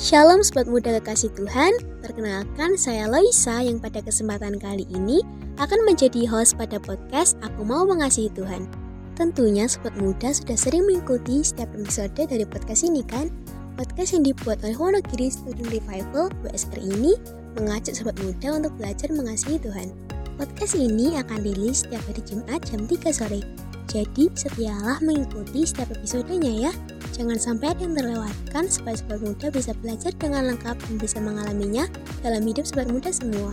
Shalom Sobat Muda Kekasih Tuhan, perkenalkan saya Loisa yang pada kesempatan kali ini akan menjadi host pada podcast Aku Mau Mengasihi Tuhan. Tentunya Sobat Muda sudah sering mengikuti setiap episode dari podcast ini kan? Podcast yang dibuat oleh Wonogiri Student Revival WSR ini mengajak Sobat Muda untuk belajar mengasihi Tuhan. Podcast ini akan rilis setiap hari Jumat jam 3 sore. Jadi setialah mengikuti setiap episodenya ya. Jangan sampai ada yang terlewatkan supaya sobat muda bisa belajar dengan lengkap dan bisa mengalaminya dalam hidup sobat muda semua.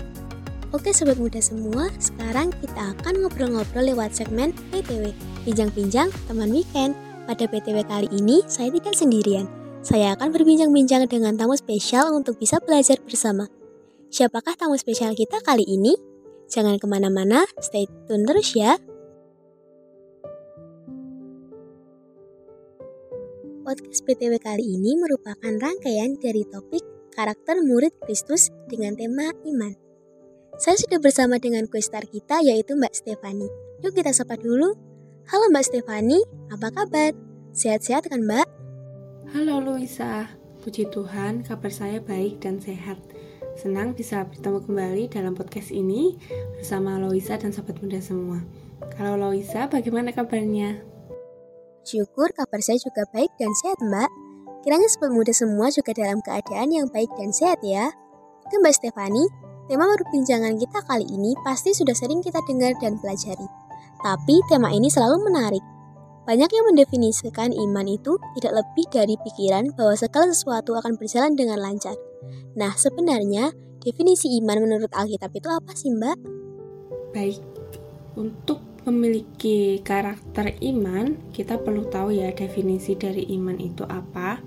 Oke sobat muda semua, sekarang kita akan ngobrol-ngobrol lewat segmen PTW, Pinjang-Pinjang Teman Weekend. Pada PTW kali ini, saya tidak sendirian. Saya akan berbincang-bincang dengan tamu spesial untuk bisa belajar bersama. Siapakah tamu spesial kita kali ini? Jangan ke mana-mana, stay tune terus ya. Podcast PTW kali ini merupakan rangkaian dari topik karakter murid Kristus dengan tema iman. Saya sudah bersama dengan questar kita yaitu Mbak Stefani. Yuk kita sapa dulu. Halo Mbak Stefani, apa kabar? Sehat-sehat kan Mbak? Halo Luisa, puji Tuhan kabar saya baik dan sehat. Senang bisa bertemu kembali dalam podcast ini bersama Loisa dan sahabat muda semua. Kalau Loisa, bagaimana kabarnya? Syukur kabar saya juga baik dan sehat mbak. Kiranya sobat muda semua juga dalam keadaan yang baik dan sehat ya. Oke Mbak Stefani, tema perbincangan kita kali ini pasti sudah sering kita dengar dan pelajari. Tapi tema ini selalu menarik. Banyak yang mendefinisikan iman itu tidak lebih dari pikiran bahwa segala sesuatu akan berjalan dengan lancar. Nah, sebenarnya definisi iman menurut Alkitab itu apa sih, Mbak? Baik, untuk memiliki karakter iman, kita perlu tahu ya definisi dari iman itu apa.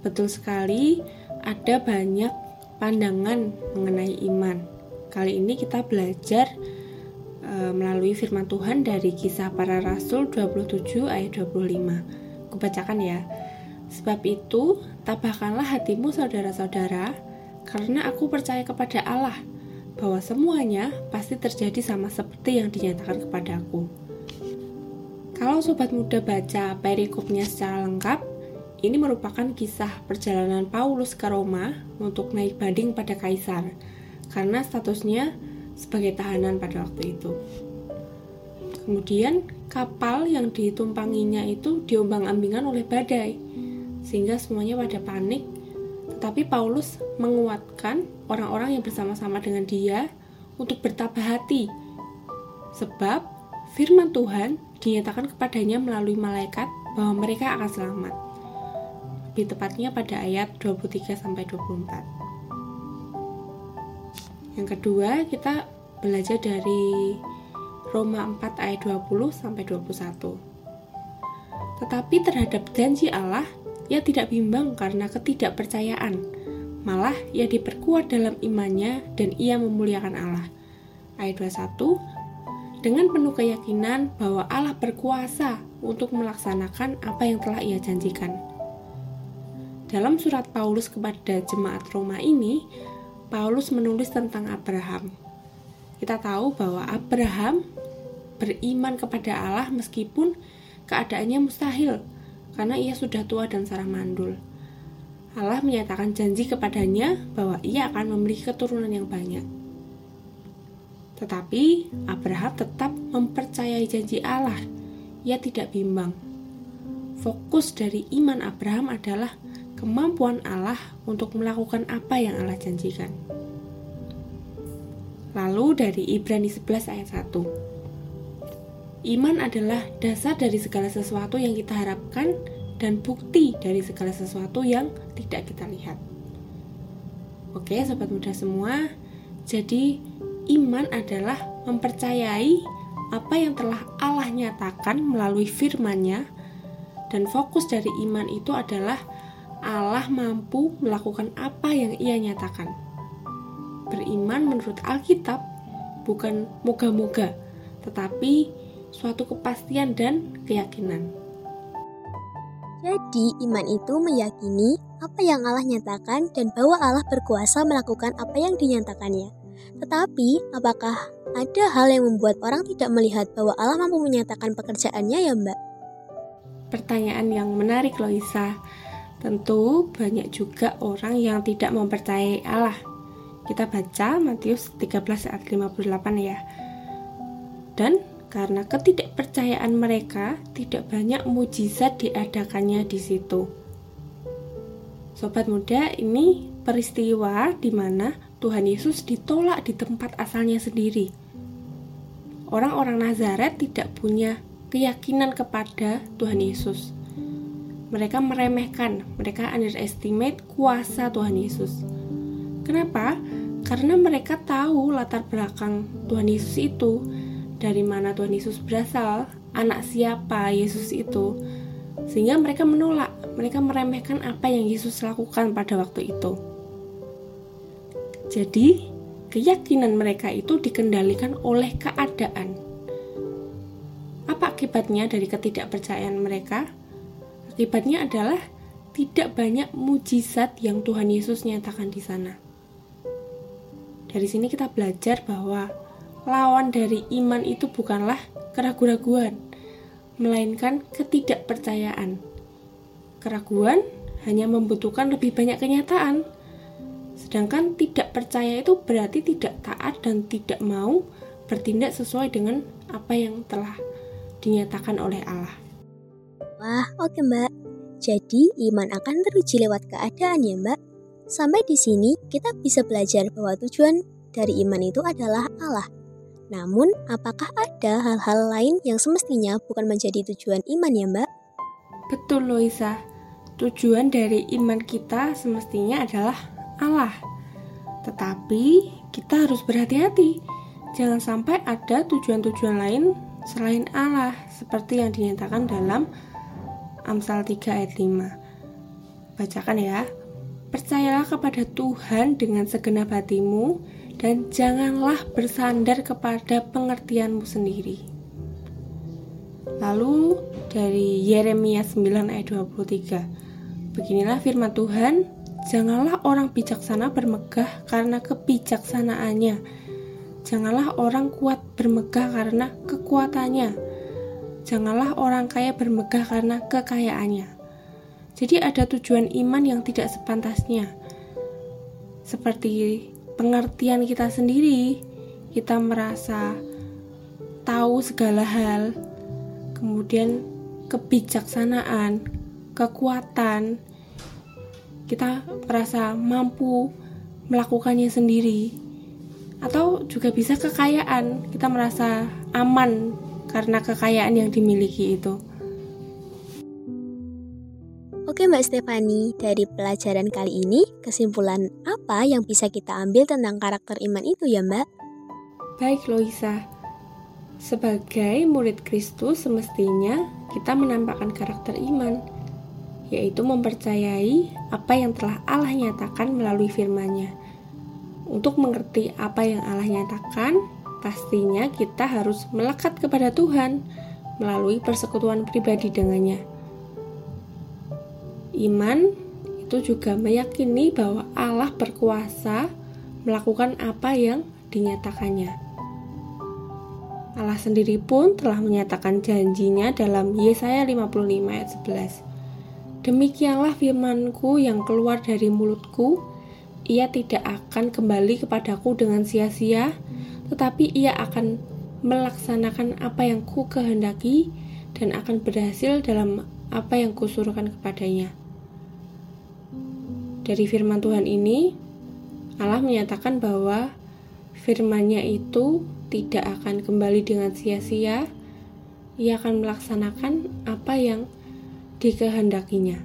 Betul sekali, ada banyak pandangan mengenai iman. Kali ini kita belajar e, melalui firman Tuhan dari kisah para rasul 27 ayat 25. Kubacakan ya. Sebab itu, tabahkanlah hatimu saudara-saudara, karena aku percaya kepada Allah bahwa semuanya pasti terjadi sama seperti yang dinyatakan kepadaku. Kalau sobat muda baca perikopnya secara lengkap, ini merupakan kisah perjalanan Paulus ke Roma untuk naik banding pada kaisar, karena statusnya sebagai tahanan pada waktu itu. Kemudian kapal yang ditumpanginya itu diombang-ambingan oleh badai, sehingga semuanya pada panik tetapi Paulus menguatkan orang-orang yang bersama-sama dengan dia untuk bertabah hati. Sebab firman Tuhan dinyatakan kepadanya melalui malaikat bahwa mereka akan selamat. Lebih tepatnya pada ayat 23 sampai 24. Yang kedua, kita belajar dari Roma 4 ayat 20 sampai 21. Tetapi terhadap janji Allah ia tidak bimbang karena ketidakpercayaan. Malah ia diperkuat dalam imannya dan ia memuliakan Allah. Ayat 21 Dengan penuh keyakinan bahwa Allah berkuasa untuk melaksanakan apa yang telah ia janjikan. Dalam surat Paulus kepada jemaat Roma ini, Paulus menulis tentang Abraham. Kita tahu bahwa Abraham beriman kepada Allah meskipun keadaannya mustahil, karena ia sudah tua dan sarah mandul. Allah menyatakan janji kepadanya bahwa ia akan memiliki keturunan yang banyak. Tetapi Abraham tetap mempercayai janji Allah. Ia tidak bimbang. Fokus dari iman Abraham adalah kemampuan Allah untuk melakukan apa yang Allah janjikan. Lalu dari Ibrani 11 ayat 1. Iman adalah dasar dari segala sesuatu yang kita harapkan dan bukti dari segala sesuatu yang tidak kita lihat. Oke, sobat muda semua. Jadi, iman adalah mempercayai apa yang telah Allah nyatakan melalui firman-Nya dan fokus dari iman itu adalah Allah mampu melakukan apa yang Ia nyatakan. Beriman menurut Alkitab bukan moga-moga, tetapi suatu kepastian dan keyakinan. Jadi, iman itu meyakini apa yang Allah nyatakan dan bahwa Allah berkuasa melakukan apa yang dinyatakannya. Tetapi, apakah ada hal yang membuat orang tidak melihat bahwa Allah mampu menyatakan pekerjaannya ya, Mbak? Pertanyaan yang menarik, Loisa. Tentu banyak juga orang yang tidak mempercayai Allah. Kita baca Matius 13 ayat 58 ya. Dan karena ketidakpercayaan mereka, tidak banyak mujizat diadakannya di situ. Sobat muda, ini peristiwa di mana Tuhan Yesus ditolak di tempat asalnya sendiri. Orang-orang Nazaret tidak punya keyakinan kepada Tuhan Yesus mereka meremehkan, mereka underestimate kuasa Tuhan Yesus. Kenapa? Karena mereka tahu latar belakang Tuhan Yesus itu, dari mana Tuhan Yesus berasal, anak siapa Yesus itu, sehingga mereka menolak, mereka meremehkan apa yang Yesus lakukan pada waktu itu. Jadi, keyakinan mereka itu dikendalikan oleh keadaan. Apa akibatnya dari ketidakpercayaan mereka? Akibatnya adalah tidak banyak mujizat yang Tuhan Yesus nyatakan di sana. Dari sini kita belajar bahwa lawan dari iman itu bukanlah keraguan-raguan, melainkan ketidakpercayaan. Keraguan hanya membutuhkan lebih banyak kenyataan, sedangkan tidak percaya itu berarti tidak taat dan tidak mau bertindak sesuai dengan apa yang telah dinyatakan oleh Allah. Wah, oke mbak. Jadi, iman akan teruji lewat keadaan ya mbak. Sampai di sini, kita bisa belajar bahwa tujuan dari iman itu adalah Allah. Namun, apakah ada hal-hal lain yang semestinya bukan menjadi tujuan iman ya mbak? Betul Loisa. Tujuan dari iman kita semestinya adalah Allah. Tetapi, kita harus berhati-hati. Jangan sampai ada tujuan-tujuan lain selain Allah, seperti yang dinyatakan dalam Amsal 3 ayat 5. Bacakan ya. Percayalah kepada Tuhan dengan segenap hatimu dan janganlah bersandar kepada pengertianmu sendiri. Lalu dari Yeremia 9 ayat 23. Beginilah firman Tuhan, janganlah orang bijaksana bermegah karena kebijaksanaannya. Janganlah orang kuat bermegah karena kekuatannya janganlah orang kaya bermegah karena kekayaannya. Jadi ada tujuan iman yang tidak sepantasnya. Seperti pengertian kita sendiri, kita merasa tahu segala hal, kemudian kebijaksanaan, kekuatan, kita merasa mampu melakukannya sendiri, atau juga bisa kekayaan, kita merasa aman karena kekayaan yang dimiliki itu. Oke Mbak Stefani, dari pelajaran kali ini, kesimpulan apa yang bisa kita ambil tentang karakter iman itu ya Mbak? Baik Loisa, sebagai murid Kristus semestinya kita menampakkan karakter iman, yaitu mempercayai apa yang telah Allah nyatakan melalui firman-Nya. Untuk mengerti apa yang Allah nyatakan, pastinya kita harus melekat kepada Tuhan melalui persekutuan pribadi dengannya. Iman itu juga meyakini bahwa Allah berkuasa melakukan apa yang dinyatakannya. Allah sendiri pun telah menyatakan janjinya dalam Yesaya 55 ayat 11. Demikianlah firmanku yang keluar dari mulutku, ia tidak akan kembali kepadaku dengan sia-sia, tetapi ia akan melaksanakan apa yang ku kehendaki dan akan berhasil dalam apa yang kusuruhkan kepadanya. Dari firman Tuhan ini, Allah menyatakan bahwa firman-Nya itu tidak akan kembali dengan sia-sia, ia akan melaksanakan apa yang dikehendakinya.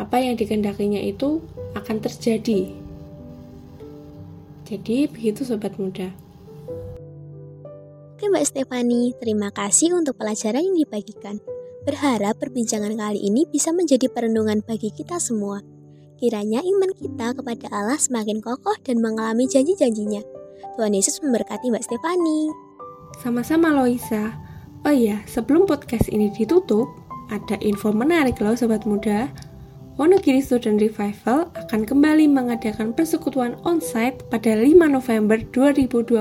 Apa yang dikehendakinya itu akan terjadi. Jadi begitu sobat muda. Oke Mbak Stefani, terima kasih untuk pelajaran yang dibagikan. Berharap perbincangan kali ini bisa menjadi perenungan bagi kita semua. Kiranya iman kita kepada Allah semakin kokoh dan mengalami janji-janjinya. Tuhan Yesus memberkati Mbak Stefani. Sama-sama Loisa. Oh iya, sebelum podcast ini ditutup, ada info menarik loh sobat muda. Wonogiri Student Revival akan kembali mengadakan persekutuan onsite pada 5 November 2022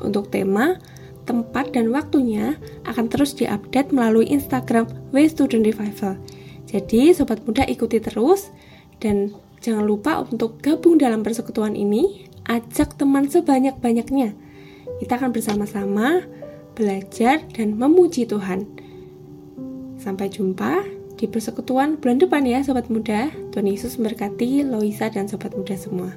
untuk tema, tempat, dan waktunya akan terus diupdate melalui Instagram Way Student Revival. Jadi, sobat muda ikuti terus dan jangan lupa untuk gabung dalam persekutuan ini, ajak teman sebanyak-banyaknya. Kita akan bersama-sama belajar dan memuji Tuhan. Sampai jumpa di persekutuan bulan depan ya sobat muda. Tuhan Yesus memberkati Loisa dan sobat muda semua.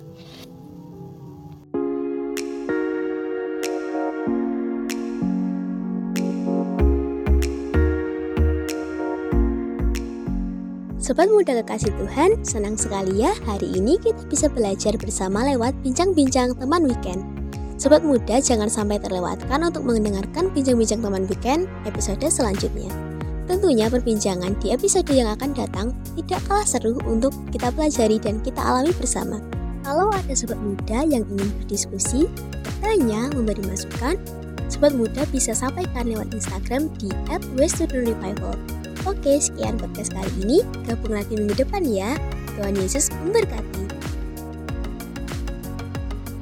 Sobat muda kekasih Tuhan, senang sekali ya hari ini kita bisa belajar bersama lewat bincang-bincang teman weekend. Sobat muda jangan sampai terlewatkan untuk mendengarkan bincang-bincang teman weekend episode selanjutnya. Tentunya perbincangan di episode yang akan datang tidak kalah seru untuk kita pelajari dan kita alami bersama. Kalau ada sobat muda yang ingin berdiskusi, bertanya, memberi masukan, sobat muda bisa sampaikan lewat Instagram di @weststudentrevival. Oke, sekian podcast kali ini. Gabung lagi minggu depan ya. Tuhan Yesus memberkati.